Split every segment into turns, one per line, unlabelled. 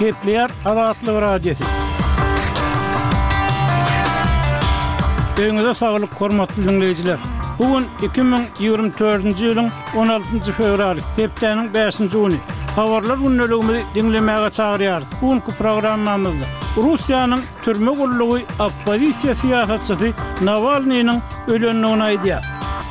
Gepleýär Azatlyk Radiosy. Öňüňize saglyk, hormatly dinleýjiler. Bu gün 2024-nji ýylyň 16-njy fewraly, hepdäniň 5-nji güni. Habarlar gündeligimizi diňlemäge çagyrýarys. Bu günki programmamyzda Russiýanyň türme gullugy oppozisiýa syýasatçysy Nawalnynyň ölendigini aýdýar.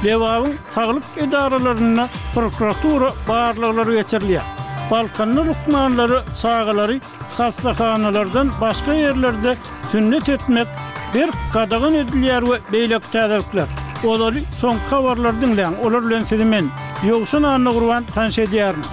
Lebabyň Saglyk edaralarynda prokuratura barlaglary geçirilýär. Balkanda lukmanlary çagalary hassahanalardan başga ýerlerde sünnet etmek berk gadagan edilýär we beýleki täzelikler. Olary soňky habarlary diňläň, olar bilen sizi men, Ýowşan Annagurban tanyş edýärin.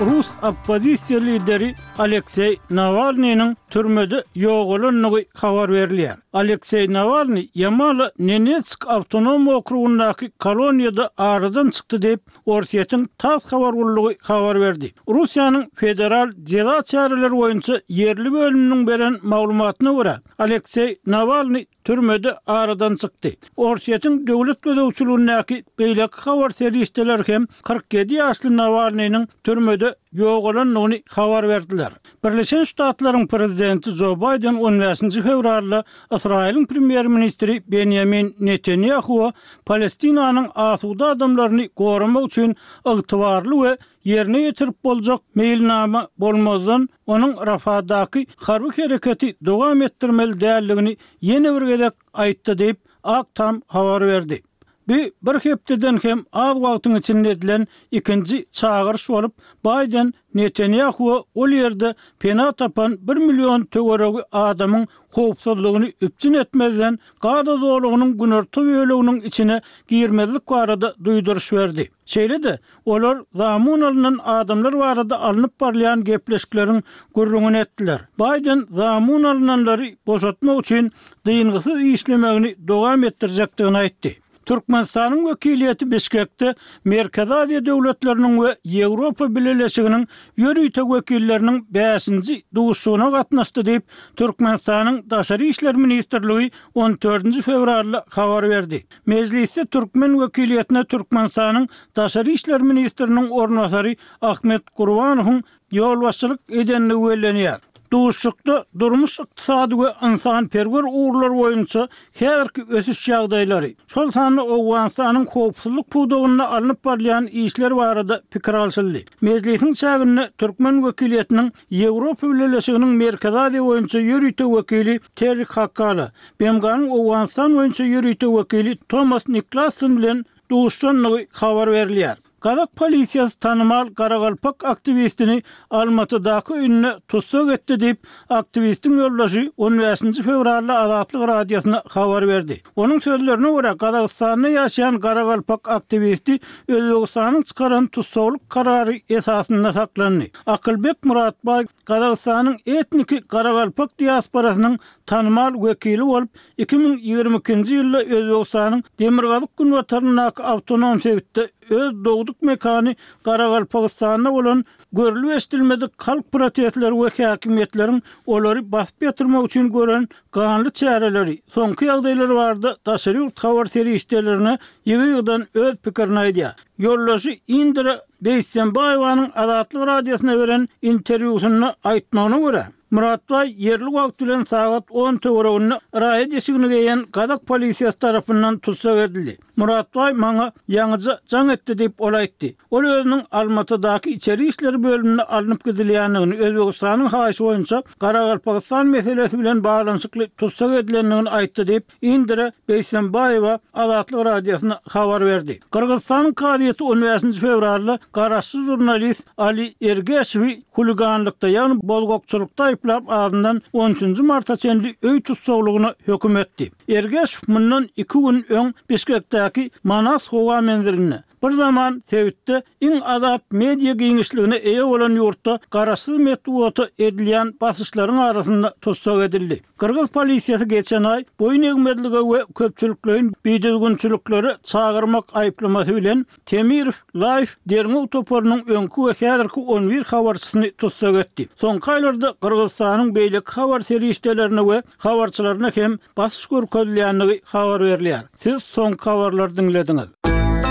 Rus oppozisiýa lideri Alekseý Nawalnynyň türmede ýogalandygy habar berilýär. Alekseý Nawalny Ýamalo-Nenetsk awtonom okrugyndaky koloniýada aradan çykdy diýip, Orsýetiň tass habar gullugy habar berdi. Russiýanyň Federal jeza çäreleri boýunça ýerli bölüminiň beren maglumatyna görä, Alekseý Nawalny türmede aradan çykdy. Orsýetiň döwlet gözegçiligindäki beýleki habar serişdeleri hem kyrk ýedi ýaşly Nawalnynyň türmede ýogalandygyny habar berdiler. Birleşen Ştatlaryň prezidenti Jo Baýden on bäşinji fewralda Ysraýylyň premýer-ministri Benýamin Netanýahua Palestinanyň asuda adamlaryny goramak üçin ygtybarly we ýerine ýetirip boljak meýilnama bolmazdan onuň Rafahdaky harby hereketi dowam etdirmeli däldigini ýene bir gezek aýtdy diýip, Ak Tam habar berdi. Bu bir hepdeden hem az wagtyň içinde edilen ikinji çagyryş bolup, Baýden Netanýahua ol ýerde pena tapan bir million töweregi adamyň howpsuzlygyny üpjün etmezden, Gaza zolagynyň günorta böleginiň içine girmezlik barada duýduryş berdi. Şeýle-de, olar zamun alnan adamlar barada alnyp barylýan gepleşikleriň gürrüňini etdiler. Baýden zamun alnanlary boşatmak üçin dyngysyz işlemegini dowam etdirjekdigini aýtdy. Türkmenistanyň wekiliýeti Bişkekde Merkezi Aziýa döwletleriniň we Ýewropa Bileleşiginiň ýörite wekilleriniň bäşinji duşuşygyna gatnaşdy diýip, Türkmenistanyň Daşary işler ministrligi on dördünji fewralda habar berdi. Mejlisde türkmen wekiliýetine Türkmenistanyň Daşary işler ministriniň orunbasary Ahmet Gurbanowyň ýolbaşçylyk edendigi bellenýär. Duşuşykda durmuş-ykdysady we ynsanperwer ugurlar boýunça häzirki ösüş ýagdaýlary, şol sanda Owganystanyň howpsuzlyk pudagynda alnyp barylýan işler barada pikir alşyldy. Mejlisiň çäginde türkmen wekiliýetiniň Ýewropa Bileleşiginiň Merkezi Aziýa boýunça ýörite wekili Terri Hakala BMG-niň Owganystan boýunça ýörite wekili Tomas Niklasson bilen duşandygy habar berilýär. Gazak polisiýasy tanymal garagalpak aktiwistini Almatydaky öýünde tussag etdi diýip, aktiwistiň ýoldaşy on bäşinji fewralda Azatlyk Radiosyna habar berdi. Onuň sözlerine görä, Gazagystanda ýaşaýan garagalpak aktiwisti Özbegistanyň çykaran tussaglyk karary esasynda saklandy. Akylbek Muratbaý Gazagystanyň etniki garagalpak diasporasynyň tanymal wekili bolup, iki müň ýigrimi ikinji ýylda Özbegistanyň demirgazyk-günbataryndaky awtonom sebitde öz dogduk mekany Garagalpagystanda bolan görlüp-eşidilmedik halk protestleri we häkimiýetleriň olary basyp ýatyrmak üçin gören Ganly çäreleri, soňky ýagdaýlar barada daşary ýurt habar serişdelerine ýygy-ýygydan öz pikirini aýdýar. Ýoldaşy Indira Beýsembaýewanyň Azatlyk Radiosyna beren interwýusynda aýtmagyna görä, Myratbaý ýerli wagt bilen sagat on töwereginde raýat eşigini geýen gazak polisiýasy tarapyndan tussag edildi. Murat baý maňa ýaňyja jaň etdi diýip, ol aýtdy. Ol özüniň Almatydaky içeri işler bölümine alnyp gidilýändigini, Özbegistanyň haýyşy boýunça Garagalpagystan meselesi bilen baglanyşykly tussag edilendigini aýtdy diýip, Indire Beýsembaýewa Azatlyk Radiosyna habar berdi. Gyrgyzystanyň kazyýeti on bäşinji fewralda garaşsyz žurnalist Ali Ergeşewi huliganlykda, ýagny bolgakçylykda aýyplap, azyndan on üçünji marta çenli öý tussaglygyna höküm etdi. Ergeşew mundan iki gün öň Bişkekdäki Manas howa menzilinde, bir zaman sebitde iň azat media giňişligine eýe bolan ýurtda garaşsyz metbugata edilýän basyşlaryň arasynda tussag edildi. Gyrgyz polisiýasy geçen aý boýun egmezlige we köpçülikleýin bidüzgünçiliklere çagyrmak aýyplamasy bilen, Temirow Life derňew toparynyň öňki we häzirki on bir habarçysyny tussag etdi. Soňky aýlarda Gyrgyzystanyň beýleki habar serişdelerine we habarçylaryna hem basyş görkezilýändigi habar berilýär. Siz soňky habarlary diňlediňiz.